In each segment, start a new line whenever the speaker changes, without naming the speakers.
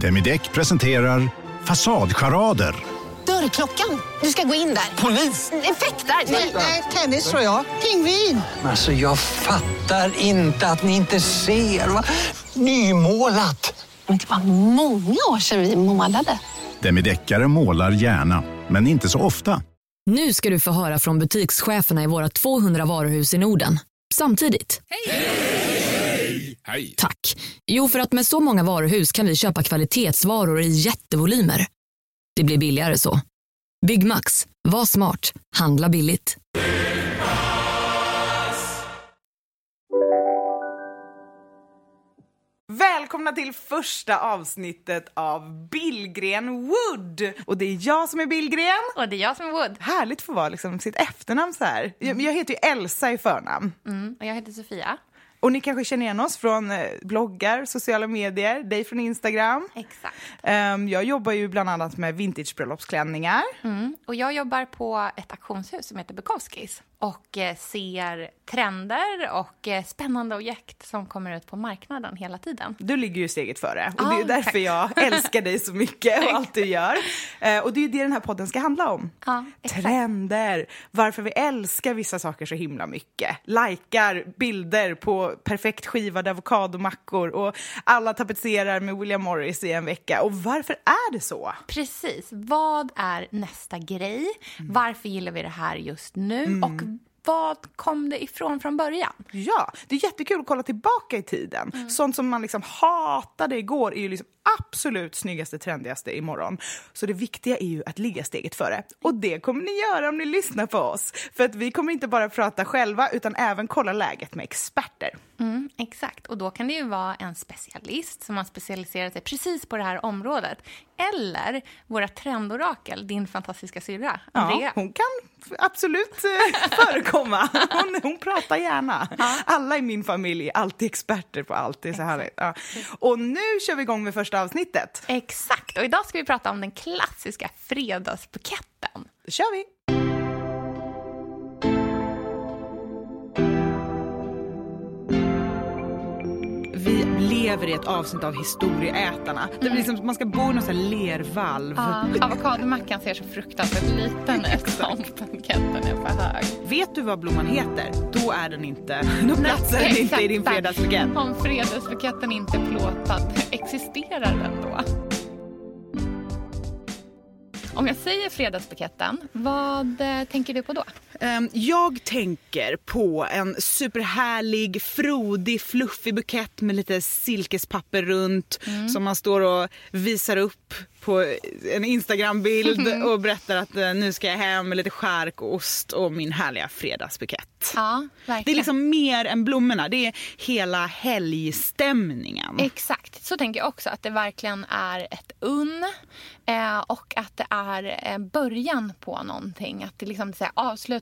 Demideck presenterar Fasadcharader.
Dörrklockan. Du ska gå in där.
Polis?
Effektar?
Nej, tennis tror jag. Pingvin.
Alltså jag fattar inte att ni inte ser. Va? Nymålat!
Men det var många år sedan vi målade.
Demideckare målar gärna, men inte så ofta.
Nu ska du få höra från butikscheferna i våra 200 varuhus i Norden. Samtidigt.
Hej!
Tack. Jo, för att med så många varuhus kan vi köpa kvalitetsvaror i jättevolymer. Det blir billigare så. Byggmax. Var smart. Handla billigt.
Välkomna till första avsnittet av Billgren Wood! Och det är jag som är Billgren.
Och det är jag som är Wood.
Härligt att få vara liksom sitt efternamn så här. Jag, jag heter ju Elsa i förnamn.
Mm, och jag heter Sofia.
Och ni kanske känner igen oss från eh, bloggar, sociala medier, dig från Instagram.
Exakt.
Ehm, jag jobbar ju bland annat med vintagebröllopsklänningar.
Mm. Och jag jobbar på ett auktionshus som heter Bukowskis och eh, ser trender och eh, spännande objekt som kommer ut på marknaden hela tiden.
Du ligger ju steget före och
Ah,
det är därför
tack.
jag älskar dig så mycket och allt du gör. Eh, och det är ju det den här podden ska handla om.
Exakt.
Trender, varför vi älskar vissa saker så himla mycket. Likar bilder på perfekt skivade avokadomackor och alla tapetserar med William Morris i en vecka. Och varför är det så?
Precis. Vad är nästa grej? Varför gillar vi det här just nu? Och vad kom det ifrån från början?
Ja, det är jättekul att kolla tillbaka i tiden. Sånt som man liksom hatade igår är ju liksom absolut snyggaste, trendigaste imorgon. Så det viktiga är ju att ligga steget före. Och det kommer ni göra om ni lyssnar på oss. För att vi kommer inte bara prata själva utan även kolla läget med experter.
Mm, exakt, och då kan det ju vara en specialist som har specialiserat sig precis på det här området. Eller våra trendorakel, din fantastiska syrra, Andrea.
Ja, hon kan absolut eh, förekomma. Hon, hon pratar gärna. Alla i min familj är alltid experter på allt. Det är så härligt. Ja. Och nu kör vi igång med första avsnittet.
Exakt, och idag ska vi prata om den klassiska fredagsbuketten.
Då kör vi! Lever i ett avsnitt av Historieätarna. Vi liksom, man ska bo i någon sån här lervalv.
Avokadomackan ser så fruktansvärt liten ut som buketten är för hög.
Vet du vad blomman heter? Då är den inte, då platsar den inte i din fredagsbukett.
Om fredagsbuketten inte är plåtad, existerar den då? Om jag säger fredagsbuketten, vad eh, tänker du på då?
Ehm, Jag tänker på en superhärlig, frodig, fluffig bukett med lite silkespapper runt som man står och visar upp på en Instagrambild och berättar att eh, nu ska jag hem med lite skärkost och min härliga fredagsbukett.
Ja.
Det är liksom mer än blommorna, det är hela helgstämningen.
Exakt, så tänker jag också. Att det verkligen är ett unn eh, och att det är eh, början på någonting. Att det liksom det är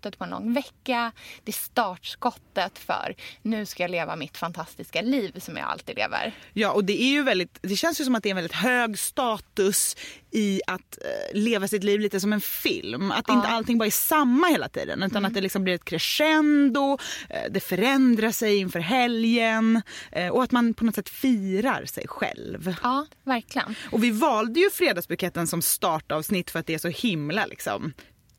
avslutet på en lång vecka. Det är startskottet för nu ska jag leva mitt fantastiska liv som jag alltid lever.
Ja, och det är ju väldigt, det känns ju som att det är en väldigt hög status i att eh, leva sitt liv lite som en film. Att inte allting bara är samma hela tiden utan att det liksom blir ett crescendo, eh, det förändrar sig inför helgen eh, och att man på något sätt firar sig själv.
Ja, verkligen.
Och vi valde ju fredagsbuketten som startavsnitt för att det är så himla liksom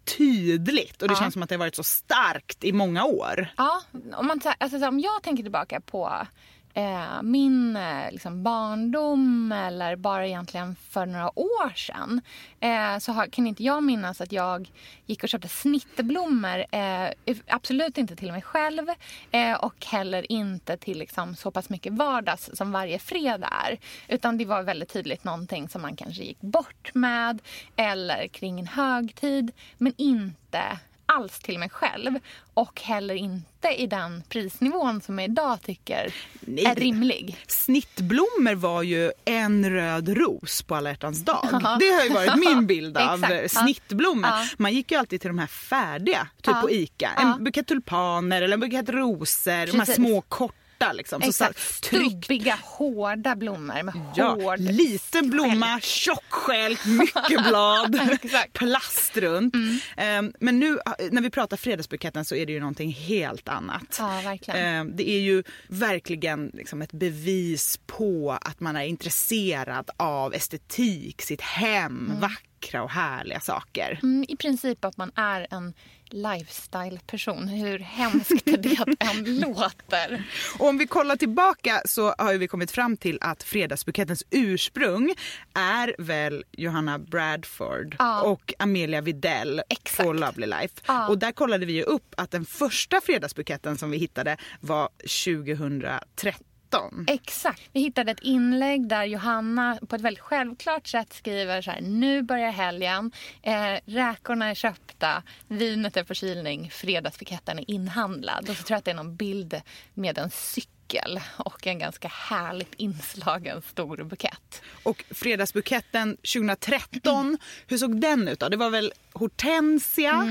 tydligt och det känns som att det har varit så starkt i många år.
Ja, om, man, alltså, så om jag tänker tillbaka på eh, min eh, liksom barndom eller bara egentligen för några år sedan eh, så har, kan inte jag minnas att jag gick och köpte snittblommor. Eh, absolut inte till mig själv eh, och heller inte till liksom, så pass mycket vardags som varje fredag är. Utan det var väldigt tydligt någonting som man kanske gick bort med eller kring en högtid men inte alls till mig själv och heller inte i den prisnivån som jag idag tycker
Nej.
är rimlig.
Snittblommor var ju en röd ros på alla hjärtans dag. Det har ju varit min bild av
ja.
snittblommor.
Ja.
Man gick ju alltid till de här färdiga, typ
Ja.
på Ica.
Ja.
En bukett tulpaner eller en bukett rosor. De här
Precis.
små korta korta. Liksom. Så
Exakt.
så,
Stubbiga, hårda blommor med
ja,
hård
liten blomma, tjock stjälk, mycket blad, plast runt. Ehm, men nu när vi pratar fredagsbuketten så är det ju någonting helt annat.
Ja, verkligen.
Ehm, det är ju verkligen liksom ett bevis på att man är intresserad av estetik, sitt hem, vackra och härliga saker.
Mm, I princip att man är en lifestyle-person, hur hemskt det än låter.
Och om vi kollar tillbaka så har vi kommit fram till att fredagsbukettens ursprung är väl Johanna Bradford
Ja.
och Amelia Videll
Exakt.
på Lovely Life.
Ja.
Och där kollade vi ju upp att den första fredagsbuketten som vi hittade var 2013.
Exakt. Vi hittade ett inlägg där Johanna på ett väldigt självklart sätt skriver så här. Nu börjar helgen. Eh, räkorna är köpta. Vinet är på kylning. Är inhandlad. Och så tror jag att det är någon bild med en cykel och en ganska härligt inslagen stor bukett.
Och fredagsbuketten 2013, hur såg den ut då? Det var väl hortensia,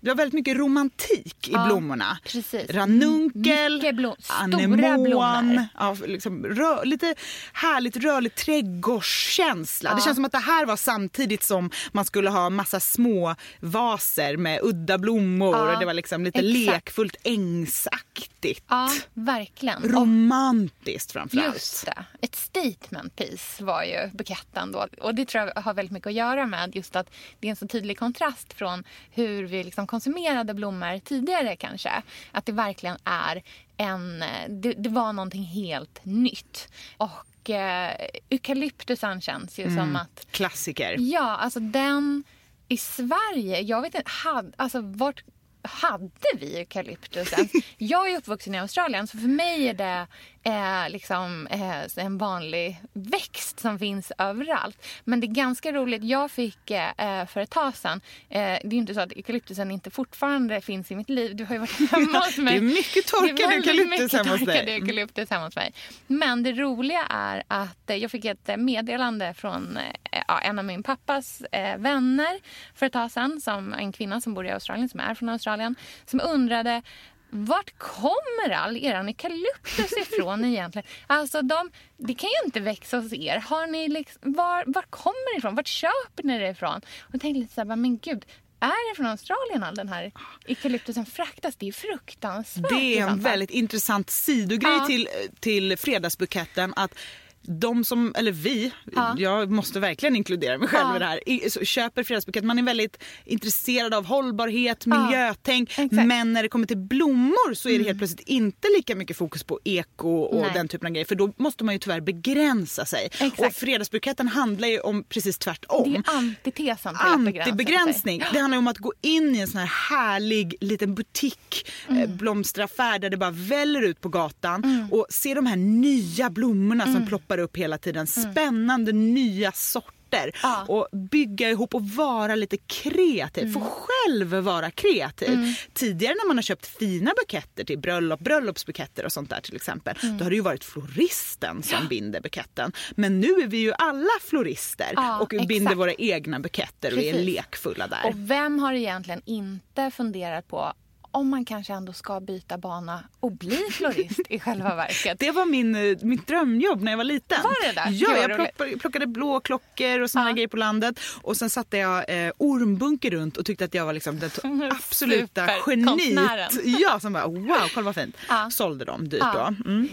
det var väldigt mycket romantik i
Mm. Ja,
blommorna.
precis.
Ranunkel,
blom-
anemon, ja, liksom rö- lite härligt rörlig trädgårdskänsla. Det
Ja.
känns som att det här var samtidigt som man skulle ha massa små vaser med udda blommor och det var liksom lite
exakt.
lekfullt ängsaktigt.
Ja, verkligen.
Romantiskt framförallt.
Just det. Ett statement piece var ju buketten då. Och det tror jag har väldigt mycket att göra med just att det är en så tydlig kontrast från hur vi liksom konsumerade blommor tidigare kanske. Att det verkligen är en... Det, det var någonting helt nytt. Och eh, eukalyptusen känns ju som att
Klassiker.
Ja, alltså den i Sverige, jag vet inte, hade, alltså vart hade vi eukalyptus ens? Jag är uppvuxen i Australien så för mig är det eh, liksom eh, en vanlig växt som finns överallt. Men det är ganska roligt, jag fick eh, för ett tag sedan, eh, det är inte så att eukalyptusen inte fortfarande finns i mitt liv, du har ju varit hemma hos mig.
Det är mycket torkad eukalyptus hemma hos dig.
torkad eukalyptus hemma hos mig. Men det roliga är att eh, jag fick ett eh, meddelande från eh, ja, en av min pappas eh, vänner för ett tag sedan. Som en kvinna som bor i Australien, som är från Australien. Som undrade vart kommer all er eukalyptus ifrån egentligen? Alltså de, det kan ju inte växa hos er. Har ni liksom, var, var kommer det ifrån? Vart köper ni det ifrån? Och tänkte lite så här, men gud. Är det från Australien all den här eukalyptusen fraktas? Det är fruktansvärt.
Det är en väldigt intressant sidogrej
Ja.
till, till fredagsbuketten. Att de som, eller vi,
Ja.
jag måste verkligen inkludera mig själv
Ja.
i det här, köper fredagsbukett. Man är väldigt intresserad av hållbarhet,
Ja.
miljötänk.
Exakt. Mm.
Men när det kommer till blommor så är det helt plötsligt inte lika mycket fokus på eko och
Nej.
den typen av grejer. För då måste man ju tyvärr begränsa sig.
Exakt.
Och fredagsbuketten handlar ju om precis tvärtom.
Det är ju antitesen till.
Antibegränsning. Det handlar om att gå in i en sån här härlig liten butik,
Mm.
eh, blomsteraffär där det bara väller ut på gatan och se de här nya blommorna
Mm.
som ploppar upp hela tiden. Spännande nya sorter.
Ja.
Och bygga ihop och vara lite kreativ. Få
Mm.
själv vara kreativ. Tidigare när man har köpt fina buketter till bröllop, bröllopsbuketter och sånt där till exempel.
Mm.
Då har det ju varit floristen som binder buketten. Men nu är vi ju alla florister
Ja,
och binder
exakt.
våra egna buketter och är
Precis.
lekfulla där.
Och vem har egentligen inte funderat på om man kanske ändå ska byta bana och bli florist i själva verket?
Det var min, eh, mitt drömjobb när jag var liten.
Var det det?
Ja, jag plockade, plockade blåklockor och såna
Ja.
grejer på landet. Och sen satte jag eh, ormbunker runt och tyckte att jag var liksom det absoluta geniet. Ja, som bara wow, kolla vad fint.
Ja.
Sålde dem dyrt
Ja.
då. Mm.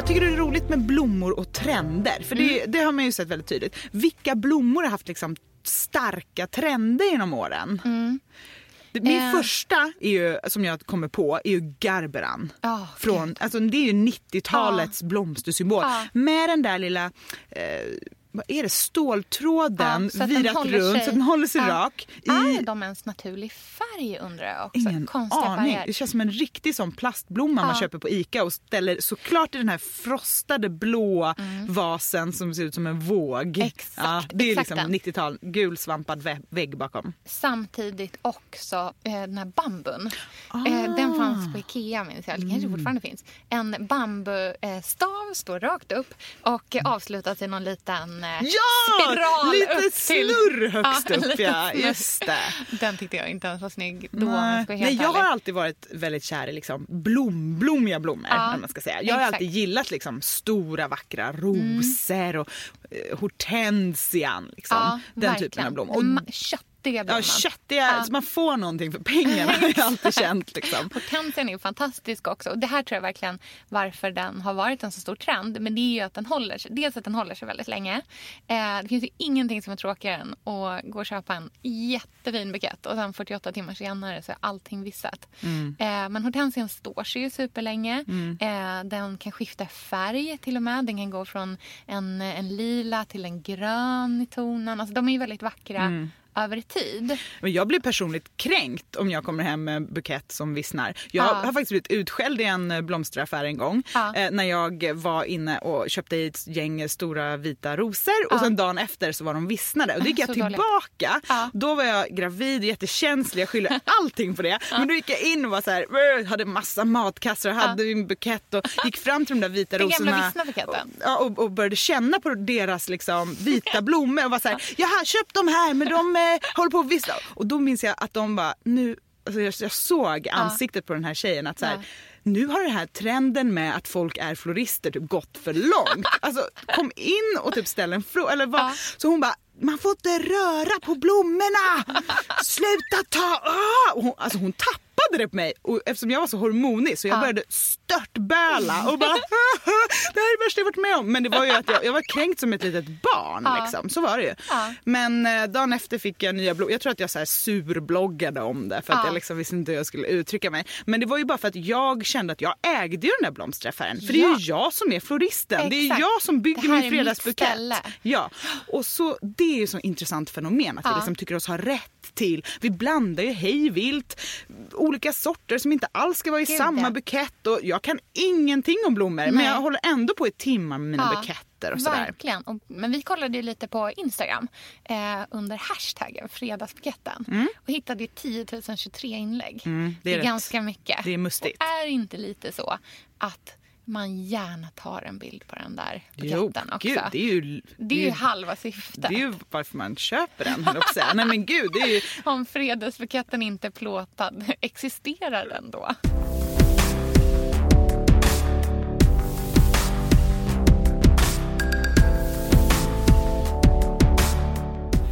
Jag tycker det är roligt med blommor och trender. För
Mm.
det, det har man ju sett väldigt tydligt. Vilka blommor har haft liksom starka trender genom åren? Det, min
Eh.
första är ju, som jag kommer på är ju Garberan.
Ja,
Från, alltså, det är ju 90-talets blomstersymbol.
Ja.
Med den där lilla eh, vad är det, ståltråden
Ja,
virat runt
sig-
så den håller sig
Ja.
rak.
Är de ens naturlig färg undrar jag också.
Ingen
Konstiga
aning.
färger.
Det känns som en riktig sån plastblomma man
Ja.
köper på Ica och ställer såklart i den här frostade blå vasen som ser ut som en våg.
Mm. Exakt,
ja, det är
exakt
liksom
den.
90-tal, gulsvampad vä- vägg bakom.
Samtidigt också eh, den här bambun.
Ah.
Eh, den fanns på Ikea minns jag, eller kanske
Mm.
fortfarande finns. En bambustav står rakt upp och eh, avslutas i någon liten liten eh,
Ja!
spiral
Lite
upp till...
snurr högst upp ja, just det.
Den tyckte jag inte ens var snygg då om jag
Nej, Nej, jag har alltid varit väldigt kär i liksom blom, blommiga blommor.
Ja,
man ska säga. Jag har
exakt.
alltid gillat liksom stora vackra rosor och eh, hortensian. Liksom.
Ja,
Den
verkligen.
typen av blommor. Och,
Ma- Köttiga blommor.
ja, köttiga,
Ja.
så man får någonting för pengarna har jag alltid känt. Liksom.
Hortensian är fantastisk också. Och det här tror jag verkligen varför den har varit en så stor trend. Men det är ju att den håller sig, dels att den håller sig väldigt länge. Eh, det finns ju ingenting som är tråkigare än att gå och köpa en jättefin bukett och sen 48 timmar senare så är allting vissat.
Mm.
Eh, men hortensian står sig ju superlänge. Eh, den kan skifta färg till och med. Den kan gå från en, en lila till en grön i tonen. Alltså, de är ju väldigt vackra
Mm.
Över tid.
Men jag blir personligt kränkt om jag kommer hem med bukett som vissnar. Jag
Ja.
har faktiskt blivit utskälld i en eh, blomsteraffär en gång
Ja.
eh, när jag var inne och köpte ett gäng stora vita rosor och
Ja.
sen dagen efter så var de vissnade. Och då gick jag
Så
tillbaka. Då var jag gravid och jättekänslig, jag skyller allting på det. Men då gick jag in och var så här, "Åh", hade massa matkassar och hade min bukett och gick fram till de där vita
Den
rosorna.
gamla vissna.
Och, och, och började känna på deras liksom, vita blommor och var så här, jag har köpt dem här men de eh, håller på att vissna. Och då minns jag att de bara, nu, alltså jag, jag såg ansiktet på den här tjejen att så här,
Ja.
nu har den här trenden med att folk är florister typ gått för långt. Alltså kom in och typ ställ en fråga. Eller vad?
Ja.
Så hon bara, man får inte röra på blommorna! Sluta ta! Ah! Och hon, alltså hon tappade det på mig och eftersom jag var så hormonig så jag
Ja.
började störtböla och bara det här är det värsta jag varit med om. Men det var ju att jag, jag var kränkt som ett litet barn
Ja.
liksom. Så var det ju.
Ja.
Men eh, dagen efter fick jag nya blommor. Jag tror att jag så här surbloggade om det för att
Ja.
jag liksom visste inte hur jag skulle uttrycka mig. Men det var ju bara för att jag kände att jag ägde ju den där blomsteraffären. För det är ju jag som är floristen. Det är
Exakt.
jag som bygger min fredagsbukett. Ja, och så det är ju så intressant fenomen att vi liksom tycker oss ha rätt till. Vi blandar ju hej vilt olika sorter som inte alls ska vara i
Gud,
samma
ja.
bukett och jag kan ingenting om blommor men
Nej.
jag håller ändå på i timmar med mina
Ja,
buketter.
Verkligen. Och, men vi kollade ju lite på Instagram eh, under hashtaggen fredagsbuketten och hittade ju 10 023 inlägg.
Mm, det är
det är
rätt.
ganska mycket.
Det är mustigt.
Och är inte lite så att man gärna tar en bild på den där
Jo,
buketten också?
gud, det är ju,
Det är ju halva syftet.
det är ju varför man köper den, höll jag. Nej men gud, det är ju
Om fredagsbuketten inte är plåtad, existerar den då?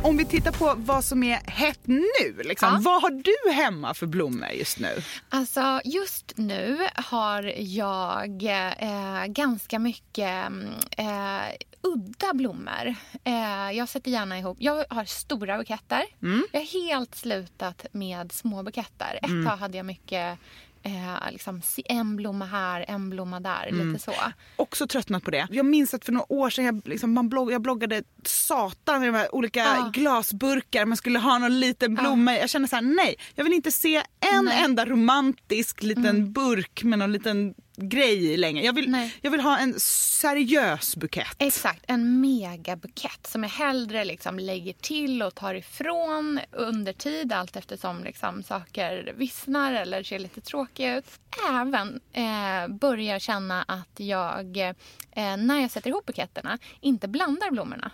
Om vi tittar på vad som är hett nu, liksom.
Ja.
vad har du hemma för blommor just nu?
Alltså just nu har jag eh, ganska mycket mm, eh, udda blommor. Eh, jag sätter gärna ihop, jag har stora buketter. Jag har helt slutat med små buketter. Ett tag hade jag mycket Eh, liksom, en blomma här, en blomma där. Lite så.
Också tröttnat på det. Jag minns att för några år sedan jag, liksom, man blogg, jag bloggade satan med de här olika
Ja.
glasburkar. Man skulle ha någon liten blomma. Jag kände så här: nej, jag vill inte se en
Nej.
enda romantisk liten burk med någon liten grej i längre. Jag vill,
Nej.
jag vill ha en seriös bukett.
Exakt, en megabukett som jag hellre liksom lägger till och tar ifrån under tid allt eftersom liksom saker vissnar eller ser lite tråkiga ut. Även eh, börjar känna att jag, eh, när jag sätter ihop buketterna, inte blandar blommorna.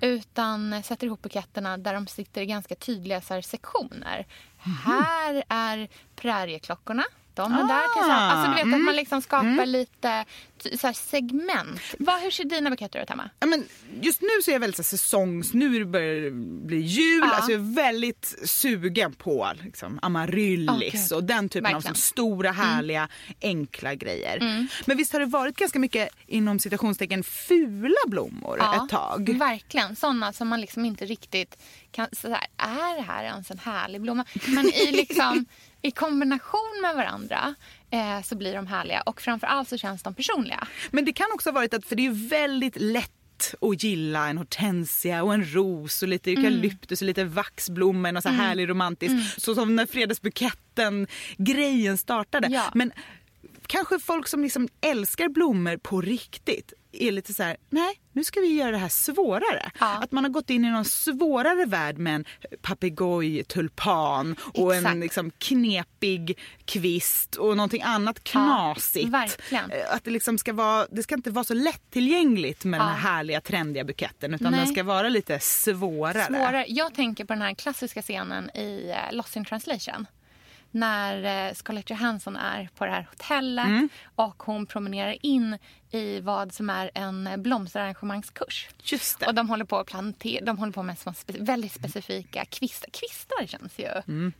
Utan sätter ihop buketterna där de sitter i ganska tydliga så här, sektioner. Här är prärieklockorna. De är där tillsammans. Alltså du vet att man liksom skapar lite ty- så segment. Vad, hur ser dina buketter ut hemma?
Ja, men just nu så är jag väldigt så här, säsongs... Nu börjar det bli jul.
Ja.
Alltså jag är väldigt sugen på liksom, amaryllis
gud.
och den typen av
Verkligen.
som stora, härliga, enkla grejer. Men visst har det varit ganska mycket inom citationstecken fula blommor ett tag?
Verkligen. Såna som man liksom inte riktigt kan... Så här, är det här ens en härlig blomma? Men i, liksom, i kombination med varandra eh, så blir de härliga. Och framför allt så känns de personliga.
Men det kan också ha varit att, för det är väldigt lätt att gilla en hortensia och en ros och lite eukalyptus och lite vaxblomma, något så här härlig romantiskt. Så som när fredagsbuketten grejen startade.
Ja.
Men kanske folk som liksom älskar blommor på riktigt är lite så här, nej nu ska vi göra det här svårare.
Ja.
Att man har gått in i någon svårare värld med en papegoj, tulpan och
Exakt.
en liksom knepig kvist och någonting annat knasigt.
verkligen.
Eh, Att det liksom ska vara, det ska inte vara så lättillgängligt med den
Ja.
här härliga trendiga buketten utan
Nej.
den ska vara lite svårare.
Svårare. Jag tänker på den här klassiska scenen i eh, Lost in translation. När eh, Scarlett Johansson är på det här hotellet
Mm.
och hon promenerar in i vad som är en blomsterarrangemangskurs.
Just det.
Och de håller på att plantera, de håller på med små spe, väldigt specifika kvistar. Kvistar känns ju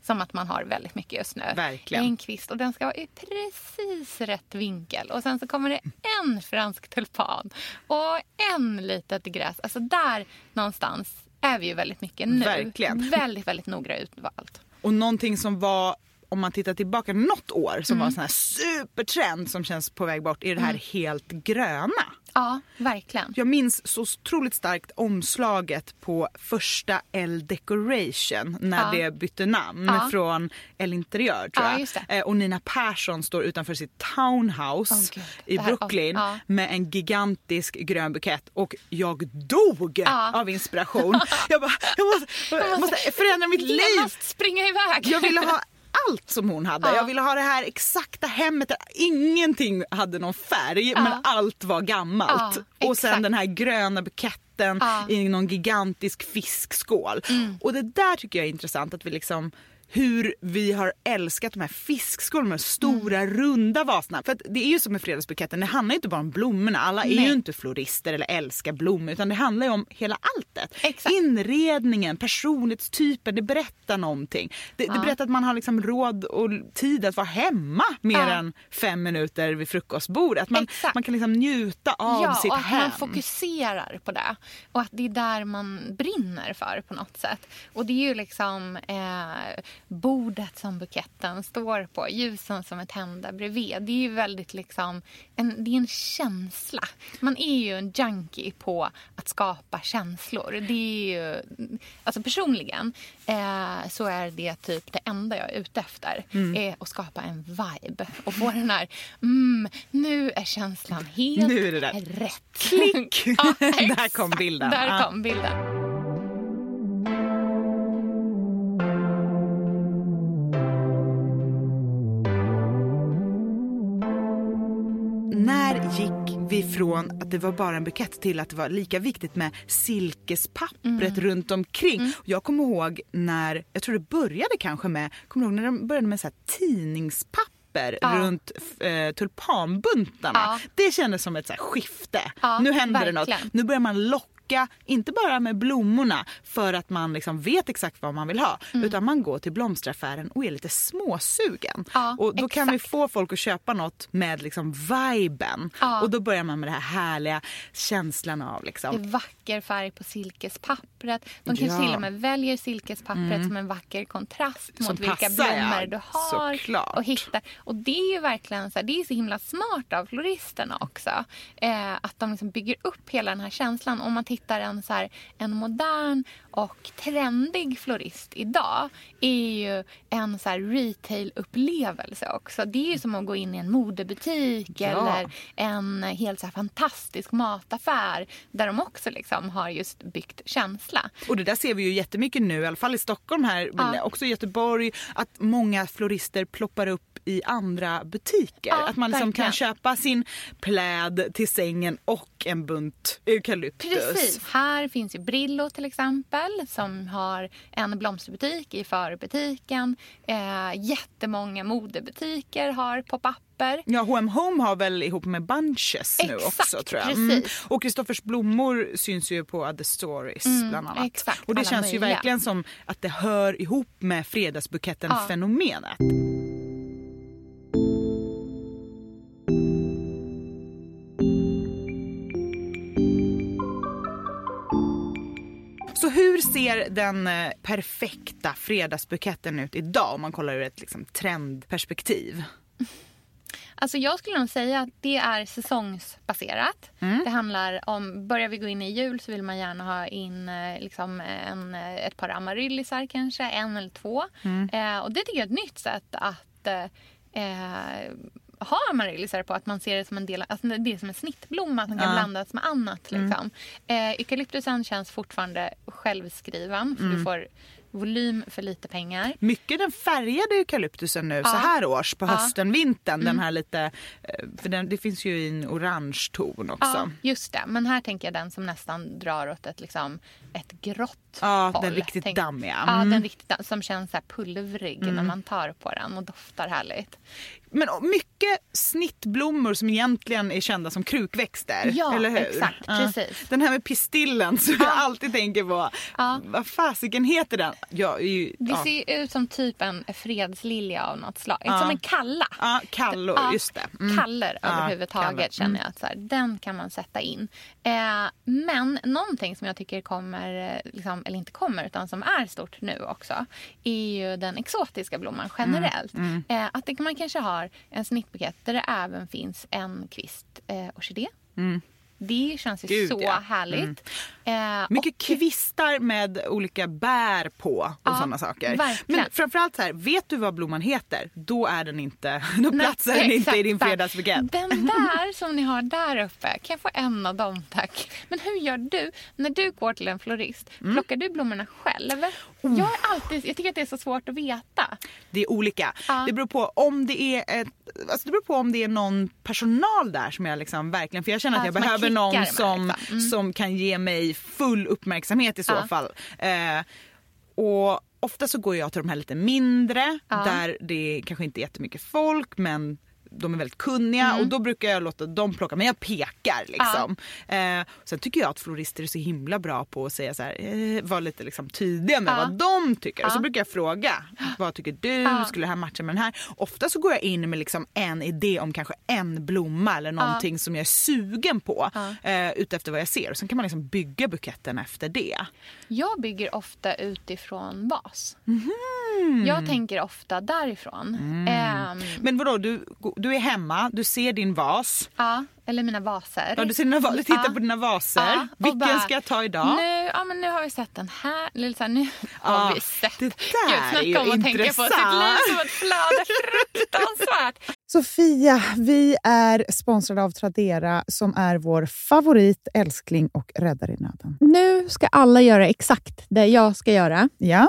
som att man har väldigt mycket just nu.
Mm. Verkligen.
En kvist och den ska vara i precis rätt vinkel. Och sen så kommer det en fransk tulpan och en litet gräs. Alltså där någonstans är vi ju väldigt mycket nu.
Verkligen.
Väldigt, väldigt noga utvalt.
Och någonting som var, om man tittar tillbaka något år, som
Mm.
var en sån här supertrend som känns på väg bort, är det här helt gröna.
Ja, verkligen.
Jag minns så otroligt starkt omslaget på första L Decoration när
Ja.
det bytte namn
Ja.
från L Interiör tror
Ja,
jag. Eh, Och Nina Persson står utanför sitt townhouse
Gud.
i
Det här-
Brooklyn
ja.
med en gigantisk grön bukett och jag dog av inspiration. jag bara, jag måste, jag måste förändra mitt liv.
Genast springa iväg.
Jag ville ha allt som hon hade.
Ja.
Jag ville ha det här exakta hemmet där ingenting hade någon färg men allt var gammalt.
Ja,
och sen den här gröna buketten
Ja. Mm.
i någon gigantisk fiskskål. Och det där tycker jag är intressant att vi liksom hur vi har älskat de här fiskskålarna, de stora
Mm.
runda vaserna. För att det är ju som med fredagsbuketten, det handlar ju inte bara om blommorna. Alla är
Nej.
ju inte florister eller älskar blommor utan det handlar ju om hela alltet.
Exakt.
Inredningen, personlighetstypen, det berättar någonting. Det, det
Ja.
berättar att man har liksom råd och tid att vara hemma mer
Ja.
än fem minuter vid frukostbordet. Att man,
Exakt.
man kan liksom njuta av
ja,
sitt
och att
hem.
man fokuserar på det. Och att det är där man brinner för på något sätt. Och det är ju liksom eh, bordet som buketten står på, ljusen som är tända bredvid. Det är ju väldigt liksom, en, det är en känsla. Man är ju en junkie på att skapa känslor. Det är ju, alltså personligen eh, så är det typ det enda jag är ute efter.
Mm.
Är att skapa en vibe och få den här, mm, nu är känslan helt
Nu är det
rätt.
Klick!
Ja,
Där kom bilden.
Där kom bilden.
När gick vi från att det var bara en bukett till att det var lika viktigt med silkespappret
Mm.
runt omkring? Jag kommer ihåg när, jag tror det började kanske med, kommer du ihåg när de började med så tidningspapper
Ja.
runt eh, tulpanbuntarna.
Ja.
Det kändes som ett så skifte.
Ja,
nu händer det något.
verkligen.
Nu börjar man locka inte bara med blommorna för att man liksom vet exakt vad man vill ha utan man går till blomsteraffären och är lite småsugen.
Mm. Ja,
och då kan vi
exakt.
få folk att köpa något med liksom viben.
Ja.
Och då börjar man med den här härliga känslan av
Det
liksom.
är vacker färg på silkespappret. De kanske
Ja.
till och med väljer silkespappret som en vacker kontrast mot
Som
vilka
passar,
blommor
ja.
du har.
Såklart.
Och, hittar. och det är ju verkligen så, här, det är så himla smart av floristerna också. Eh, att de liksom bygger upp hela den här känslan. Om man tittar en, så här, en modern och trendig florist idag är ju en så retail-upplevelse också. Det är ju som att gå in i en modebutik
Ja.
eller en helt så fantastisk mataffär där de också liksom har just byggt känsla.
Och det där ser vi ju jättemycket nu, i alla fall i Stockholm här, men
Ja.
också i Göteborg, att många florister ploppar upp i andra butiker.
Ja,
att man liksom kan köpa sin pläd till sängen och en bunt eukalyptus.
Precis. Här finns ju Brillo till exempel som har en blomsterbutik i förbutiken. Eh, jättemånga modebutiker har pop-upper.
Ja, H&M Home har väl ihop med Bunches nu
Exakt,
också tror jag. Mm. Och Kristoffers blommor syns ju på Other Stories bland annat.
Mm, exakt,
och det känns ju
möjliga.
verkligen som att det hör ihop med
Ja.
fredagsbuketten-fenomenet. Så hur ser den eh, perfekta fredagsbuketten ut idag om man kollar ur ett liksom, trendperspektiv?
Alltså jag skulle nog säga att det är säsongsbaserat. Det handlar om, börjar vi gå in i jul så vill man gärna ha in eh, liksom en, eh, ett par amaryllisar kanske, en eller två. Eh, och det tycker jag är ett nytt sätt att eh, ha amaryllisar på att man ser det som en del, alltså det är som en snittblomma som kan
Ja.
blandas med annat. Liksom. Eh, eukalyptusen känns fortfarande självskriven för du får volym för lite pengar.
Mycket den färgade eukalyptusen nu så
Ja.
här års på
Ja.
hösten, vintern. Den här lite, eh, för den, det finns ju i en orange ton också.
Ja, just det. Men här tänker jag den som nästan drar åt ett, liksom, ett grått
Ja,
håll.
den riktigt
Tänk-
dammiga.
Ja,
Mm.
den riktigt dam- som känns så här pulvrig när man tar på den och doftar härligt.
Men mycket snittblommor som egentligen är kända som krukväxter.
Ja,
eller hur?
exakt, precis.
Den här med pistillen som jag alltid tänker på.
Ja.
Vad fasiken heter den? Är ju,
Det
ja.
ser ju ut som typ en fredslilja av något slag.
Ja.
Som en kalla.
Ja, kallor,
Ja,
just det. Mm.
Kaller
Ja,
överhuvudtaget känner jag att så här, den kan man sätta in. Eh, men någonting som jag tycker kommer, eh, liksom, eller inte kommer, utan som är stort nu också är ju den exotiska blomman generellt.
Mm,
Eh, att det, man kanske har en snittbukett där det även finns en kvist eh, orkidé. Det känns ju
Mm. Gud,
så
ja.
härligt. Eh,
Mycket
och-
kvistar med olika bär på och
Ja,
sådana saker.
verkligen.
Men framförallt så här, vet du vad blomman heter? Då är den inte, då
Nej,
platsar den inte i din fredagsbukett.
Den där som ni har där uppe, kan jag få en av dem tack? Men hur gör du? När du går till en florist,
Mm.
plockar du blommorna själv?
Oh.
Jag, är alltid, jag tycker att det är så svårt att veta.
Det är olika.
Ja.
Det beror på om det är ett, alltså det beror på om det är någon personal där som jag liksom verkligen, för jag känner att
Ja,
jag behöver någon som,
liksom. Mm.
som kan ge mig full uppmärksamhet i så
Ja.
fall. Eh, och ofta så går jag till de här lite mindre
Ja.
där det kanske inte är jättemycket folk men de är väldigt kunniga
Mm.
och då brukar jag låta dem plocka men jag pekar liksom. Eh, sen tycker jag att florister är så himla bra på att säga så här, eh, vara lite liksom tydliga med
Ja.
vad de tycker. Och så brukar jag fråga, vad tycker du? Skulle det här matcha med den här? Ofta så går jag in med liksom en idé om kanske en blomma eller någonting som jag är sugen på. Eh, utefter vad jag ser. Och sen kan man liksom bygga buketten efter det.
Jag bygger ofta utifrån vas.
Mhm.
Jag tänker ofta därifrån.
Mm.
Ehm,
Men vadå, du, du är hemma, du ser din vas.
ja, eller mina vaser.
Ja, du, ser dina, du tittar
Ja.
på dina vaser.
Ja,
Vilken
bara,
ska jag ta idag?
Nu, ja, men nu har vi sett den här. Eller så här nu
Ja,
har vi sett.
det där
Gud,
är
snacka
ju
om att tänka på sitt
intressant.
liv som ett flöde. Fruktansvärt.
Sofia, vi är sponsrade av Tradera som är vår favorit, älskling och räddare i nöden.
Nu ska alla göra exakt det jag ska göra.
Ja,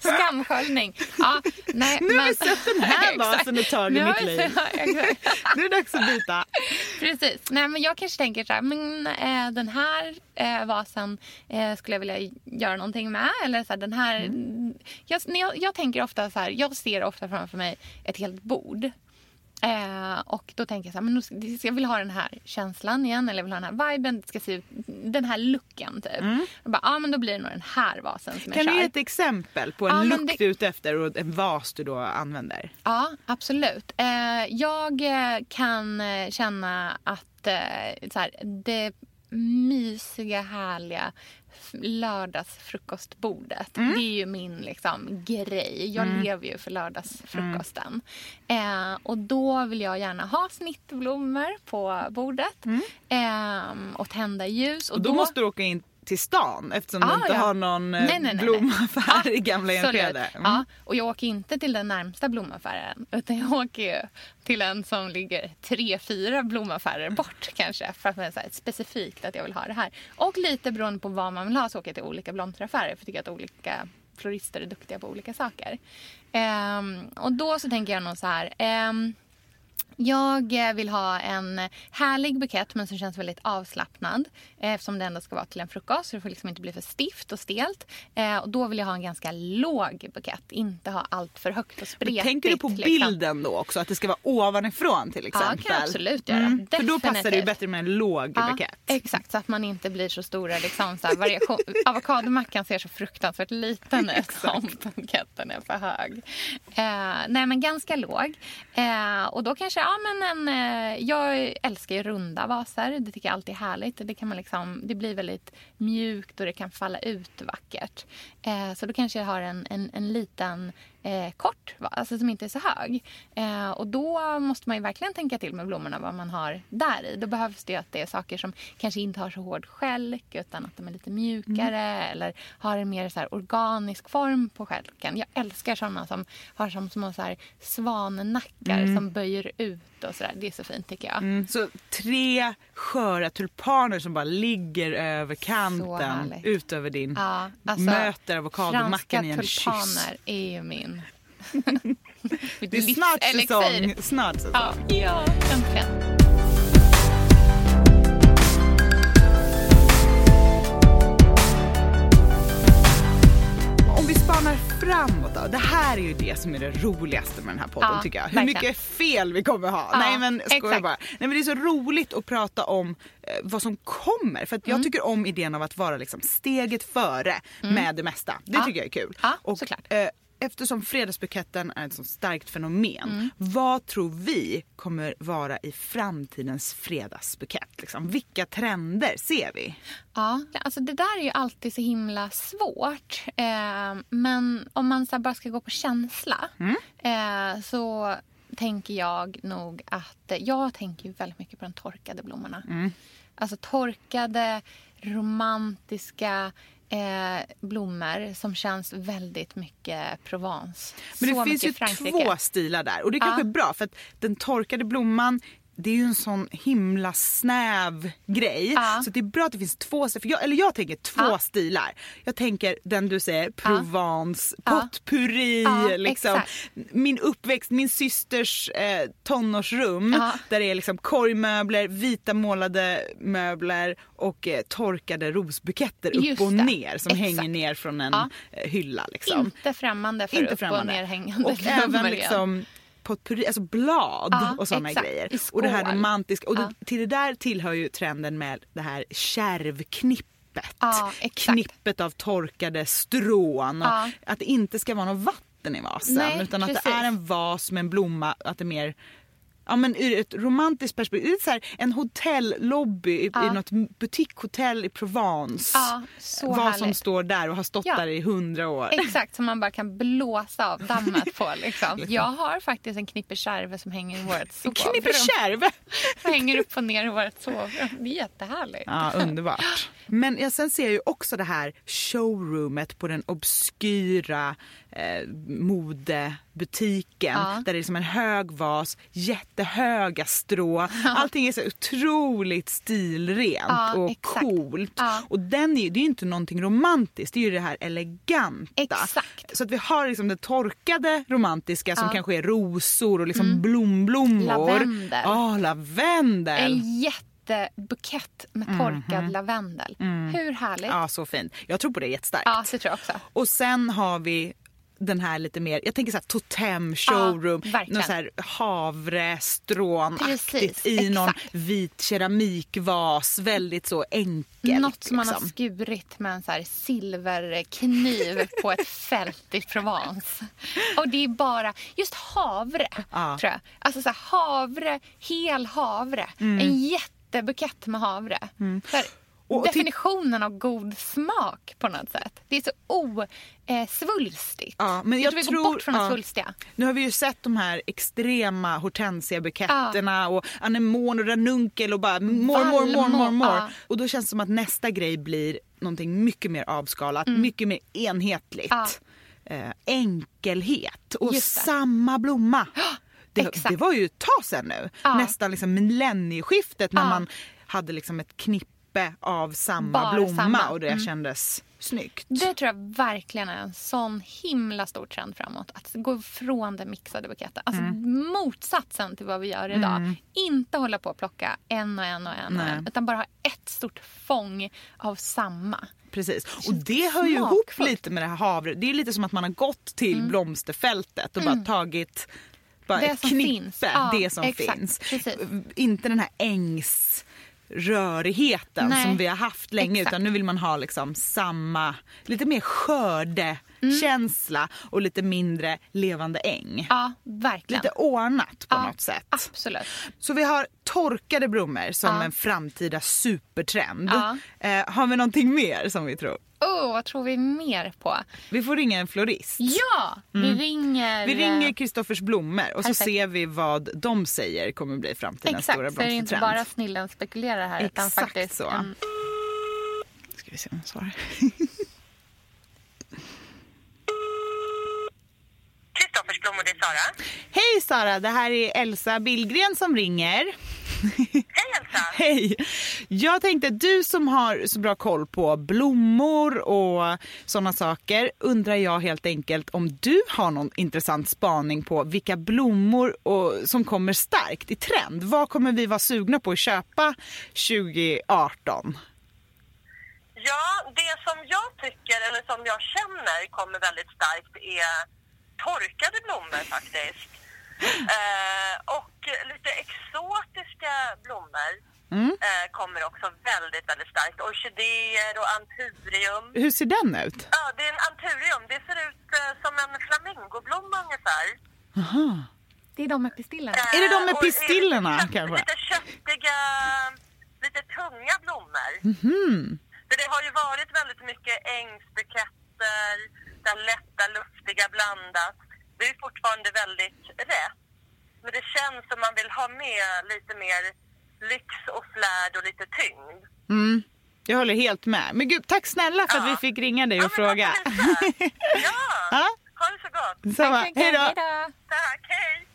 Skamsköljning. Ja, nej,
Nu har vi sett den här vasen ett tag
Nu
i mitt liv. Nu är det dags att byta.
Precis. Nej, men jag kanske tänker så här, men eh, den här eh, vasen eh, skulle jag vilja göra någonting med. Eller så här, den här...
Mm.
Jag, jag, jag tänker ofta så här, jag ser ofta framför mig ett helt bord. Eh, och då tänker jag så här, men nu, ska- jag vill ha den här känslan igen, eller jag vill ha den här viben, det ska se ut, den här looken typ. Och bara, ja men då blir det nog den här vasen som
Mm. Kan
jag
du
kör.
ge ett exempel på en
men
look
det-
du är ute efter och en vas du då använder?
Ja, absolut. Eh, jag eh, kan eh, känna att eh, så här, det mysiga, härliga, lördagsfrukostbordet.
Mm.
Det är ju min liksom, grej. Jag lever ju för lördagsfrukosten.
Mm.
Eh, och då vill jag gärna ha snittblommor på bordet eh, och tända ljus. Och,
Mm. Och då, måste du åka in till stan eftersom du
Ah,
inte
ja.
har någon eh,
Nej, nej, nej,
blomaffär
Ja,
i gamla. Enskede. Mm.
Ja, och jag åker inte till den närmsta blomaffären utan jag åker till en som ligger tre, fyra blomaffärer bort kanske för att så här specifikt att jag vill ha det här. Och lite beroende på vad man vill ha så åker jag till olika blomsteraffärer för jag tycker att olika florister är duktiga på olika saker. Ehm, och då så tänker jag nog så här. ehm, jag eh, vill ha en härlig bukett men som känns väldigt avslappnad eh, eftersom det ändå ska vara till en frukost så det får liksom inte bli för stift och stelt. Eh, och då vill jag ha en ganska låg bukett, inte ha allt för högt och spretigt.
Tänker du på
liksom.
bilden då också? Att det ska vara ovanifrån till
Ja,
exempel?
det kan jag absolut göra.
Mm, För då passar det ju bättre med en låg
Ja,
bukett.
exakt, så att man inte blir så stora liksom, så variation. Avokadomackan ser så fruktansvärt liten ut om buketten är för hög. Eh, nej men ganska låg. Eh, och då kanske, ja men en, eh, jag älskar ju runda vaser. Det tycker jag alltid är härligt. Det, kan man liksom, det blir väldigt mjukt och det kan falla ut vackert. Eh, så då kanske jag har en, en, en liten eh, kort, alltså som inte är så hög. Eh, och då måste man ju verkligen tänka till med blommorna vad man har där i. Då behövs det att det är saker som kanske inte har så hård skälk utan att de är lite mjukare eller har en mer så organisk form på skälken. Jag älskar sådana som har som små så här svannackar som böjer ut och sådär. Det är så fint tycker jag.
Mm, så tre sköra tulpaner som bara ligger över kanten
härligt.
ut över din
Ja, alltså,
möter avokadomackan i en kyss.
Franska tulpaner är ju min...
Det är snart säsong. Snart säsong.
Ja, ja, äntligen.
Vi spanar framåt då. Det här är ju det som är det roligaste med den här podden
Ja,
tycker jag. Hur
verkligen.
mycket fel vi kommer ha.
Ja,
Nej men skojar bara. Nej men det är så roligt att prata om eh, vad som kommer. För att
Mm.
jag tycker om idén av att vara liksom steget före med det mesta. Det
Ja.
tycker jag är kul.
Ja,
Och,
såklart.
eh, Eftersom fredagsbuketten är ett så starkt fenomen,
Mm.
vad tror vi kommer vara i framtidens fredagsbukett? Liksom? Vilka trender ser vi?
Ja, alltså det där är ju alltid så himla svårt. Eh, men om man så bara ska gå på känsla eh, så tänker jag nog att... Jag tänker väldigt mycket på de torkade blommorna. Alltså torkade, romantiska eh, blommor som känns väldigt mycket Provence.
Men det
så
finns ju
Frankrike.
två stilar där och det kanske
Ja.
är bra för att den torkade blomman det är ju en sån himla snäv grej.
Ja.
Så det är bra att det finns två stilar. För jag, eller jag tänker två
Ja.
stilar. Jag tänker den du säger, Provence,
Ja.
potpurri. Liksom. Min uppväxt, min systers eh, tonårsrum. Där det är liksom korgmöbler, vita målade möbler och eh, torkade rosbuketter upp
Just
och
det.
ner som
Exakt.
hänger ner från en eh, hylla. Liksom.
Inte främmande för
Inte
upp
främmande.
och nerhängande
Och även liksom potpurri, alltså blad
Ja,
och sådana grejer. Och det här romantiska. Och
Ja.
till det där tillhör ju trenden med det här kärvknippet.
Ja.
Knippet av torkade strån.
Ja.
Att det inte ska vara något vatten i vasen.
Nej,
utan att
precis.
det är en vas med en blomma. Att det är mer Ja, men ur ett romantiskt perspektiv. Så här, en hotellobby i, i
Ja.
något butikshotell i Provence.
Ja,
Vad som
härligt.
står där och har stått
Ja.
där i hundra år.
Exakt, som man bara kan blåsa av dammet på. Liksom. Jag har faktiskt en knippe kärve som hänger i vårt sovrum.
Knippe kärve!
Som hänger upp och ner i vårt sovrum. Det är jättehärligt.
Ja, underbart. Men jag, sen ser ju också det här showroomet på den obskyra eh, modebutiken.
Ja.
Där det är som en hög vas, jättehöga strå. Allting är så otroligt stilrent
Ja,
och
exakt.
coolt.
Ja.
Och den är, det är ju inte någonting romantiskt, det är ju det här eleganta.
Exakt.
Så att vi har liksom det torkade romantiska som
Ja. Mm.
kanske är rosor och liksom blomblommor.
Lavendel.
Ja, lavendel.
En jättebukett med torkad lavendel. Hur härligt?
Mhm. Ja, så fint. Jag tror på det jättestarkt.
Ja, det tror jag också.
Och sen har vi den här lite mer, jag tänker så här totem showroom,
Ja,
något så här havrestrånaktigt
Precis,
i någon vit keramikvas, väldigt så enkelt.
Något som man har
liksom.
skurit med en så här silverkniv på ett fält i Provence. Och det är bara just havre,
Ja.
tror jag. Alltså så här, havre, hel havre.
Mm.
En jättebukett med havre. Så här,
Och
definitionen av god smak på något sätt. Det är så osvulstigt.
Ja, men jag
tror vi
tror-
går bort från det
ja.
svulstiga.
Nu har vi ju sett de här extrema hortensiabuketterna och anemon och ranunkel och bara more, more, more, more, more.
ja.
Och då känns det som att nästa grej blir någonting mycket mer avskalat, mycket mer enhetligt.
Mm. Ja.
Eh, enkelhet och
det.
samma blomma. Det, det var ju ett tag sedan nu,
Ja.
nästan liksom millennieskiftet när
Ja.
man hade liksom ett knippe av samma
Bara
blomma
samma.
och det
Mm.
kändes snyggt.
Det tror jag verkligen är en sån himla stor trend framåt. Att gå från den mixade buketten. Alltså
Mm.
motsatsen till vad vi gör idag. Inte hålla på och plocka en och en och en, och
Nej.
en utan bara ha ett stort fång av samma.
Precis. Och det hör ju ihop lite med det här havre. Det är lite som att man har gått till blomsterfältet och bara tagit bara
Mm. Det
ett
som
knippe,
finns. Ja,
det som
exakt.
finns.
Precis.
Inte den här ängsrörigheten
Nej.
som vi har haft länge
Exakt.
utan nu vill man ha liksom samma, lite mer skördekänsla och lite mindre levande äng.
Ja, verkligen.
Lite ordnat på
ja,
något sätt.
Absolut.
Så vi har torkade blommor som
Ja.
en framtida supertrend.
Ja.
Eh, har vi någonting mer som vi tror?
Oh, vad tror vi mer på?
Vi får ringa en florist.
Ja, vi ringer...
Vi ringer Kristoffers blommor och så
Perfekt.
ser vi vad de säger kommer bli framtidens stora
Exakt, så är det inte
blomstertrend.
bara snillen spekulerar här. utan
Exakt
faktiskt
så.
En,
Ska vi se om hon svarar.
Kristoffers blommor, det är Sara.
Hej Sara, det här är Elsa Billgren som ringer.
Hej Elsa!
Hej! Jag tänkte du som har så bra koll på blommor och sådana saker undrar jag helt enkelt om du har någon intressant spaning på vilka blommor och, som kommer starkt i trend. Vad kommer vi vara sugna på att köpa 2018?
Ja, det som jag tycker, eller som jag känner kommer väldigt starkt är torkade blommor faktiskt. Eh, och lite exotiska blommor eh, kommer också väldigt, väldigt starkt. Orkidéer och anturium.
Hur ser den ut?
Ja, det är en anturium. Det ser ut eh, som en flamingoblomma ungefär.
Aha.
det är de med pistillerna.
Eh,
Är det de med pistillerna,
lite, kött-
kanske?
Lite köttiga, lite tunga blommor.
Mhm.
För det har ju varit väldigt mycket ängsbuketter, där lätta, luftiga blandat. Det är fortfarande väldigt rätt. Men det känns som man vill ha med lite mer lyx och flärd och lite tyngd.
Mm. Jag håller helt med. Men gud, tack snälla för att vi fick ringa dig och
Ja,
fråga.
Ja,
Ja.
ha det så gott.
Samma. Hej då.
Tack, hej!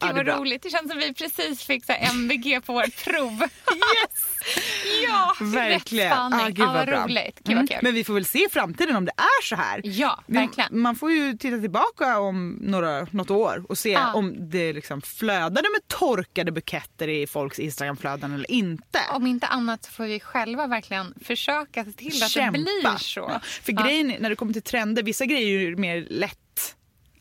Gud vad roligt. Det känns som vi precis fick så MVG på vårt prov.
Yes!
ja,
Verkligen.
rätt spaning.
Ah, gud, vad bra.
roligt. Gud
Mm.
kul.
Men vi får väl se i framtiden om det är så här.
Ja, verkligen.
Man får ju titta tillbaka om några, något år och se
Ja.
om det liksom flödade med torkade buketter i folks Instagramflöden eller inte.
Om inte annat så får vi själva verkligen försöka se till att
Kämpa.
det blir så.
Ja. För grejen är, när det kommer till trender, vissa grejer är ju mer lätt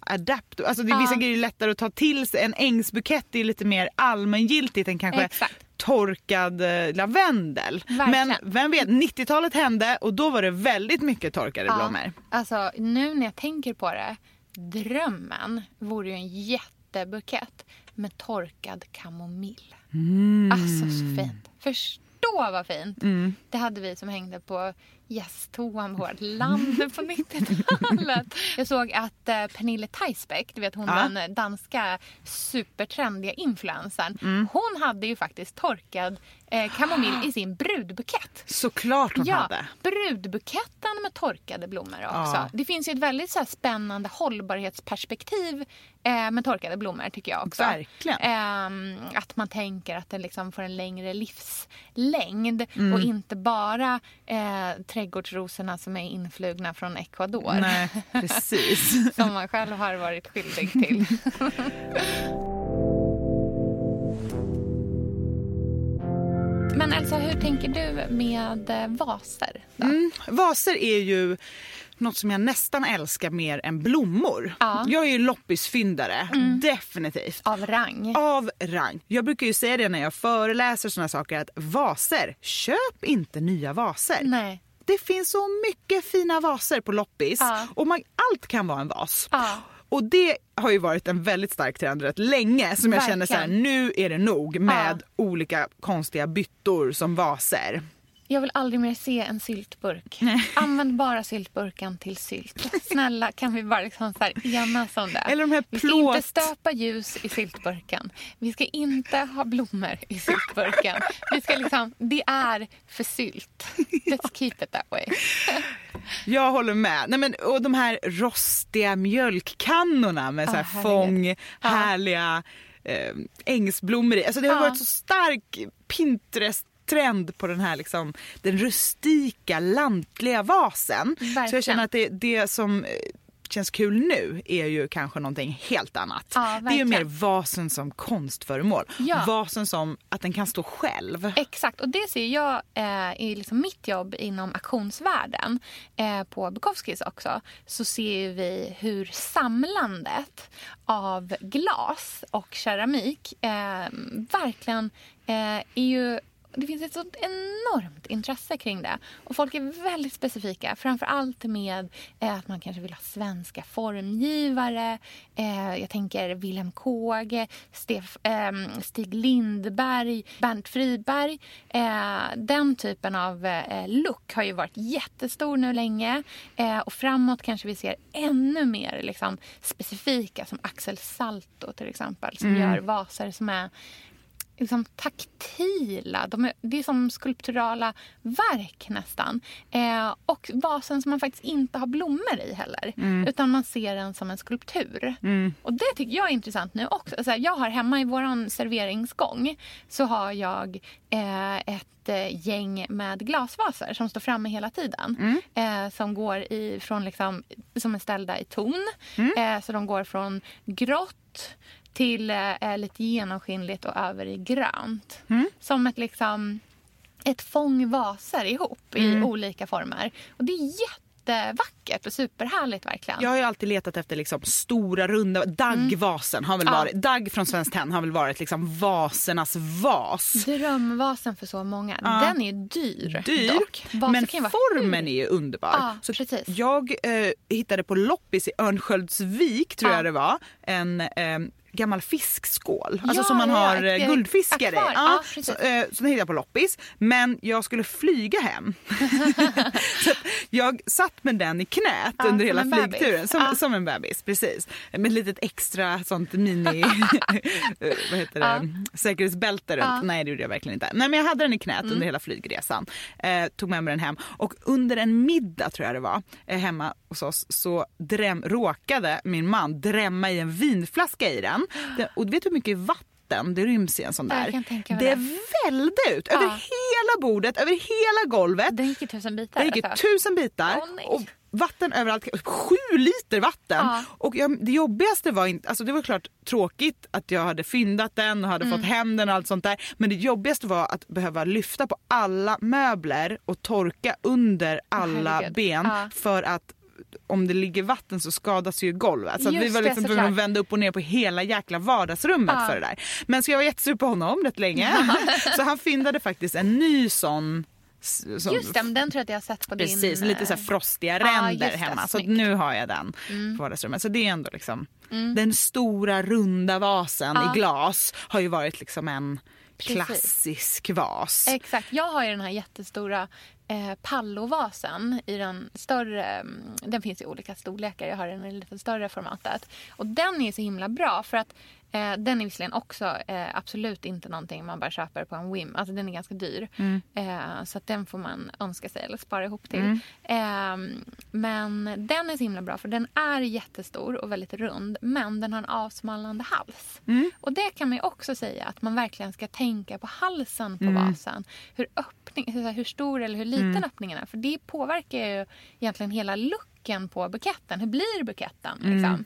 adapt. Alltså det är vissa
Ja.
grejer är lättare att ta till sig. En ängsbukett är lite mer allmängiltigt än kanske
Exakt.
torkad eh, lavendel.
Verkligen.
Men vem vet, 90-talet hände och då var det väldigt mycket torkade blommor.
Alltså nu när jag tänker på det. Drömmen vore ju en jättebukett med torkad kamomill.
Mm.
Alltså så fint. Förstå vad fint. Det hade vi som hängde på gästtoan på vårt land på 90-talet. Jag såg att eh, Pernille Theisbeck, du vet hon
Ja.
den danska supertrendiga influencern. Hon hade ju faktiskt torkad eh, kamomill i sin brudbukett.
Såklart hon
Ja,
hade.
brudbuketten med torkade blommor också.
Ja.
Det finns ju ett väldigt så här spännande hållbarhetsperspektiv eh, med torkade blommor tycker jag också.
Verkligen.
Ehm, att man tänker att den liksom får en längre livslängd
Mm.
och inte bara eh, trädgårdsrosorna som är influgna från Ecuador.
Nej, precis.
Som man själv har varit skyldig till. Men Elsa, hur tänker du med eh, vaser?
Mm, vaser är ju något som jag nästan älskar mer än blommor.
Ja.
Jag är ju loppisfyndare, definitivt.
Av rang?
Av rang. Jag brukar ju säga det när jag föreläser såna saker att vaser, köp inte nya vaser.
Nej.
Det finns så mycket fina vaser på loppis
Ja.
och man, allt kan vara en vas.
Ja.
Och det har ju varit en väldigt stark trend rätt länge som jag känner så här,
Verkligen.
nu är det nog med olika konstiga byttor som vaser.
Jag vill aldrig mer se en syltburk. Använd bara syltburken till sylt. Snälla, kan vi bara liksom så här enas om det?
Eller de här
Vi ska
plåt-
inte stöpa ljus i syltburken. Vi ska inte ha blommor i syltburken. Vi ska liksom, det är för sylt. Let's keep it that way.
Jag håller med. Nej, men, och de här rostiga mjölkkannorna med så här
herregud.
fång, härliga eh, ängsblommor i. Alltså det har
Ja.
varit så stark Pinterest-trend på den här liksom, den rustika, lantliga vasen. Så jag
Verkligen.
känner att det, det som eh, känns kul nu är ju kanske någonting helt annat.
Ja,
det är ju mer
verkligen.
vasen som konstföremål.
Ja.
Vasen som att den kan stå själv.
Exakt, och det ser jag eh, i liksom mitt jobb inom auktionsvärlden. Eh, på Bukowskis också så ser vi hur samlandet av glas och keramik eh, verkligen eh, är ju det finns ett sånt enormt intresse kring det. Och folk är väldigt specifika. Framför allt med eh, att man kanske vill ha svenska formgivare. Eh, jag tänker Wilhelm Kåge, Stef, eh, Stig Lindberg, Bernt Friberg. Eh, den typen av eh, look har ju varit jättestor nu länge. Eh, och framåt kanske vi ser ännu mer liksom, specifika som Axel Salto till exempel. Som
Mm.
gör vaser som är liksom taktila. De är, det är som skulpturala verk nästan. Eh, och vasen som man faktiskt inte har blommor i heller.
Mm.
Utan man ser den som en skulptur.
Mm.
Och det tycker jag är intressant nu också. Alltså, jag har hemma i våran serveringsgång så har jag eh, ett eh, gäng med glasvaser som står framme hela tiden. Eh, som går i, från liksom, som är ställda i ton. Eh, så de går från grått till eh, lite genomskinligt och över i grönt. Som ett liksom ett fång vaser ihop i
Mm.
olika former. Och det är jättevackert och superhärligt verkligen.
Jag har ju alltid letat efter liksom stora runda, daggvasen har väl
Ja.
varit, dagg från Svenskt Tenn har väl varit liksom vasernas vas.
Drömvasen för så många.
Ja.
Den är dyr,
Dyr,
dock.
Men
ju
formen är ju underbar.
Ja,
så
precis.
Jag eh, hittade på loppis i Örnsköldsvik tror
Ja.
jag det var, en eh, gammal fiskskål. Alltså
Ja,
som man
ja,
har
ett,
eh, guldfiskar i.
Ja, precis.
så, eh, så hittade jag på loppis. Men jag skulle flyga hem. så jag satt med den i knät
Ja,
under hela flygturen. Som,
Ja.
som en bebis, precis. Med ett litet extra sånt mini vad heter det? säkerhetsbälte runt.
Ja.
Nej det gjorde jag verkligen inte. Nej men jag hade den i knät
Mm.
under hela flygresan. Eh, tog med mig den hem och under en middag tror jag det var eh, hemma hos oss så dräm, råkade min man drämma i en vinflaska i den. Den och du vet hur mycket vatten det ryms i en sån där. det vällde ut över
Ja.
hela bordet, över hela golvet.
Den gick i tusen bitar.
Det gick i tusen bitar.
Nej.
och vatten överallt. Sju liter vatten!
Ja.
Och jag, det jobbigaste var inte, alltså det var klart tråkigt att jag hade fyndat den och hade
Mm.
fått hem den och allt sånt där. Men det jobbigaste var att behöva lyfta på alla möbler och torka under alla
Herregud.
ben
Ja.
för att om det ligger vatten så skadas ju golvet. Så vi var liksom tvungna att vända upp och ner på hela jäkla vardagsrummet
Ja.
för det där. Men så jag var jättesur på honom rätt länge. så han fyndade faktiskt en ny sån s- som-
Just det, men den tror jag att jag har sett på
Precis,
din...
lite så
eh,
frostiga ränder
det,
hemma. Så nu har jag den
Mm.
på vardagsrummet. Så det är ändå liksom
Mm.
den stora runda vasen
Ja.
i glas har ju varit liksom en
Precis.
klassisk vas.
Exakt. Jag har ju den här jättestora eh, pallovasen i den större. Mm, den finns i olika storlekar. Jag har den i lite större formatet. Och den är så himla bra för att eh, den är visserligen också eh, absolut inte någonting man bara köper på en whim. Alltså den är ganska dyr.
Mm.
Eh, så den får man önska sig eller spara ihop till.
Mm.
Eh, men den är så himla bra för den är jättestor och väldigt rund. Men den har en avsmallande hals.
Mm.
Och det kan man ju också säga att man verkligen ska tänka på halsen på
Mm.
vasen. Hur, öppning, hur, hur stor eller hur liten
Mm.
öppningen är. För det påverkar ju egentligen hela looken på buketten. Hur blir buketten?
Mm.
Liksom?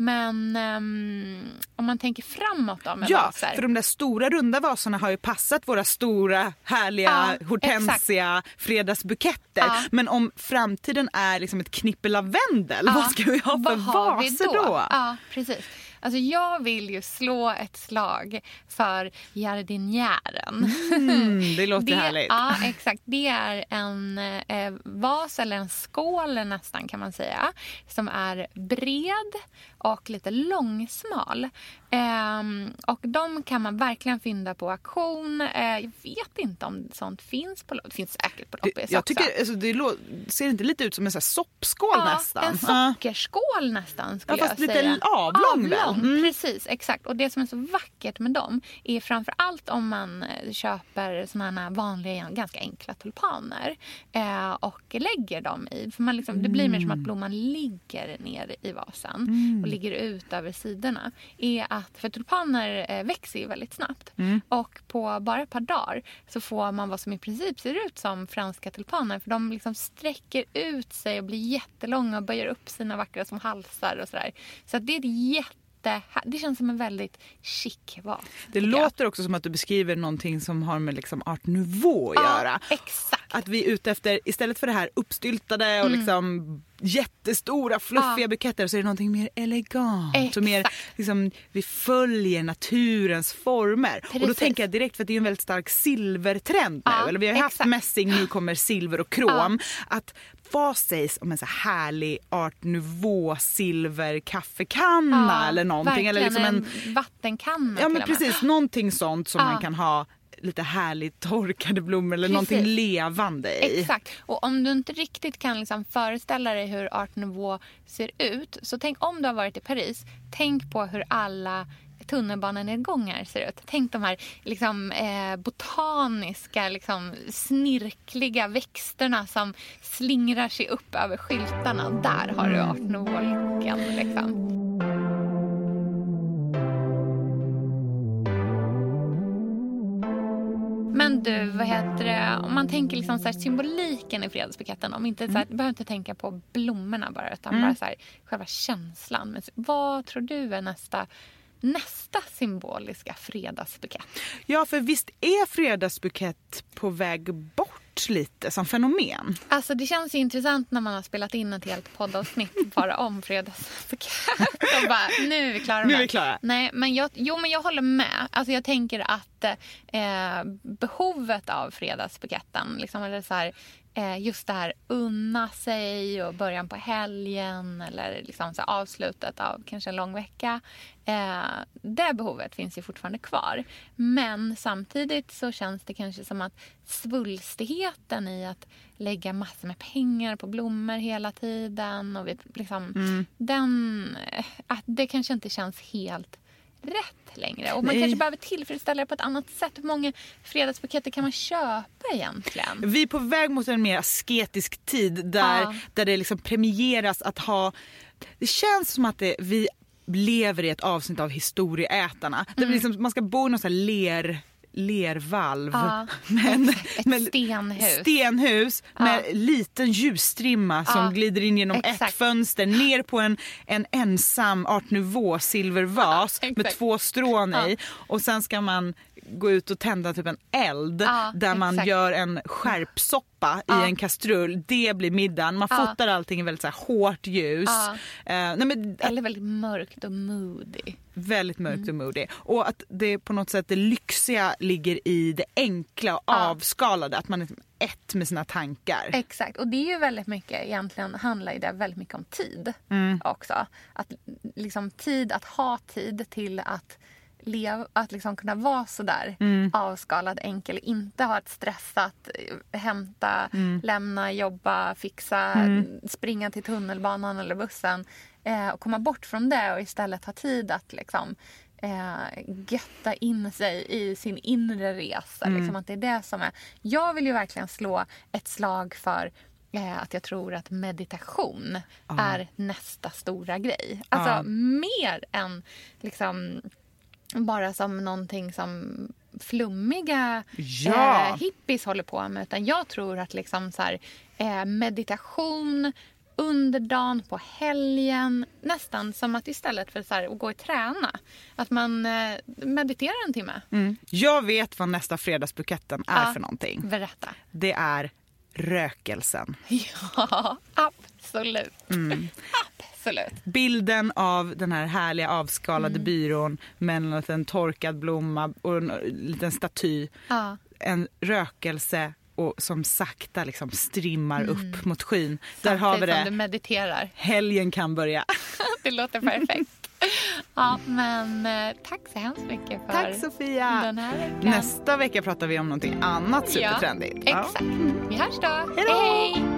Men ehm, om man tänker framåt då med
Ja,
vaser.
för de där stora runda vaserna har ju passat våra stora härliga
Ja,
hortensia fredagsbuketter.
Ja.
Men om framtiden är liksom ett knippe lavendel,
Ja,
vad ska vi ha för
vad
vaser då?
Ja, precis. Alltså jag vill ju slå ett slag för jardinjären.
Mm, det låter härligt.
Ja, exakt. Det är en eh, vas eller en skål nästan kan man säga. Som är bred och lite långsmal. Ehm, och de kan man verkligen fynda på auktion. Eh, jag vet inte om sånt finns på Det finns säkert på loppis
Jag
också.
tycker, alltså, det ser inte lite ut som en sån här soppskål
Ja,
nästan?
en sockerskål nästan skulle
Ja, fast
jag
lite
säga.
avlång väl? Mm.
precis. Exakt. Och det som är så vackert med dem är framför allt om man eh, köper såna vanliga, ganska enkla tulpaner eh, och lägger dem i. För man liksom, Det blir mer som att blomman ligger ner i vasen
Mm.
och ligger ut över sidorna. Är att, för tulpaner eh, växer ju väldigt snabbt.
Mm.
Och på bara ett par dagar så får man vad som i princip ser ut som franska tulpaner. För de liksom sträcker ut sig och blir jättelånga och böjer upp sina vackra som halsar och sådär. Så att det är ett jätte... Det känns som en väldigt chic vas.
Det låter också som att du beskriver någonting som har med liksom art nouveau att
Ja,
göra.
Exakt.
Att vi är ute efter, istället för det här uppstyltade och
Mm.
liksom jättestora fluffiga
Ja.
buketter så är det någonting mer elegant. Och
Exakt.
mer, liksom, vi följer naturens former. Och då
Precis.
tänker jag direkt, för att det är en väldigt stark silvertrend nu.
Ja,
Eller vi har ju haft
exakt.
mässing, nu kommer silver och krom. Att vad sägs om en så här härlig art nouveau silver kaffekanna
Ja,
eller någonting. Eller liksom en,
en vattenkanna
Ja men
och
precis, någonting sånt som man kan ha lite härligt torkade blommor eller
Precis.
någonting levande i.
Exakt. Och om du inte riktigt kan liksom föreställa dig hur Art Nouveau ser ut. Så tänk om du har varit i Paris. Tänk på hur alla tunnelbanenedgångar ser ut. Tänk de här liksom, eh, botaniska, liksom, snirkliga växterna som slingrar sig upp över skyltarna. Där har du Art Nouveau-looken. Liksom. Men du, vad heter det? Om man tänker liksom så här, symboliken i fredagsbuketten. Om inte, så här, Du behöver inte tänka på blommorna bara, utan
Mm.
bara så här, själva känslan. Men vad tror du är nästa, nästa symboliska fredagsbukett?
Ja för visst är fredagsbukett på väg bort lite som fenomen?
Alltså det känns ju intressant när man har spelat in ett helt poddavsnitt bara om fredagsbukett. Och bara, nu är vi klara
Nu är
med
vi klara.
Nej, men jag, jo, men jag håller med. Alltså jag tänker att eh, behovet av fredagsbuketten, liksom, eller så här, just det här unna sig och början på helgen eller liksom så avslutet av kanske en lång vecka. Eh, det behovet finns ju fortfarande kvar. Men samtidigt så känns det kanske som att svulstigheten i att lägga massor med pengar på blommor hela tiden och vi, liksom,
Mm.
den, eh, att det kanske inte känns helt rätt längre. Och man
Nej.
kanske behöver tillfredsställa det på ett annat sätt. Hur många fredagsbuketter kan man köpa egentligen?
Vi är på väg mot en mer asketisk tid där,
Ja.
där det liksom premieras att ha... Det känns som att det, vi lever i ett avsnitt av Historieätarna. Där
Mm.
vi liksom, man ska bo i någon ler, lervalv.
Ja.
Men,
Ett stenhus.
stenhus med liten ljusstrimma som
Ja.
glider in genom
Exakt.
ett fönster ner på en, en ensam art nouveau silvervas
Ja,
med två strån
Ja.
i. Och sen ska man gå ut och tända typ en eld
Ja,
där man
exakt.
gör en skärpsoppa
Ja.
i en kastrull. Det blir middagen. Man
Ja.
fotar allting i väldigt så här hårt ljus.
Ja.
Eh, nej men,
Eller väldigt mörkt och moody.
väldigt mörkt
Mm.
och moody. Och att det på något sätt det lyxiga ligger i det enkla och avskalade. Att man är ett med sina tankar.
Exakt. Och det är ju väldigt mycket, egentligen handlar ju det väldigt mycket om tid
Mm.
också. Att liksom tid, att ha tid till att leva, att liksom kunna vara sådär
Mm.
avskalad, enkel. Inte ha ett stressat, eh, hämta,
Mm.
lämna, jobba, fixa,
Mm.
springa till tunnelbanan eller bussen. Eh, och komma bort från det och istället ha tid att liksom eh, götta in sig i sin inre resa.
Mm.
Liksom att det är det som är... Jag vill ju verkligen slå ett slag för eh, att jag tror att meditation
Ja.
är nästa stora grej. Alltså
Ja.
mer än liksom bara som någonting som flummiga
Ja.
eh, hippies håller på med. Utan jag tror att liksom så här, eh, meditation under dagen, på helgen. Nästan som att istället för så här, att gå och träna, att man eh, mediterar en timme.
Mm. Jag vet vad nästa fredagsbuketten är
Ja,
för någonting.
Berätta.
Det är rökelsen.
Ja, absolut.
Mm.
Absolut.
Bilden av den här härliga avskalade
Mm.
byrån med en liten torkad blomma och en liten staty.
Ja.
En rökelse och som sakta liksom strimmar
Mm.
upp mot skyn. Där har vi
Samtidigt som
det.
du mediterar.
Helgen kan börja.
Det låter perfekt. Ja, men eh, tack så hemskt mycket för
Tack Sofia!
den här veckan.
Nästa vecka pratar vi om någonting annat supertrendigt.
Ja, exakt. Vi hörs då.
Hej då!
Hej!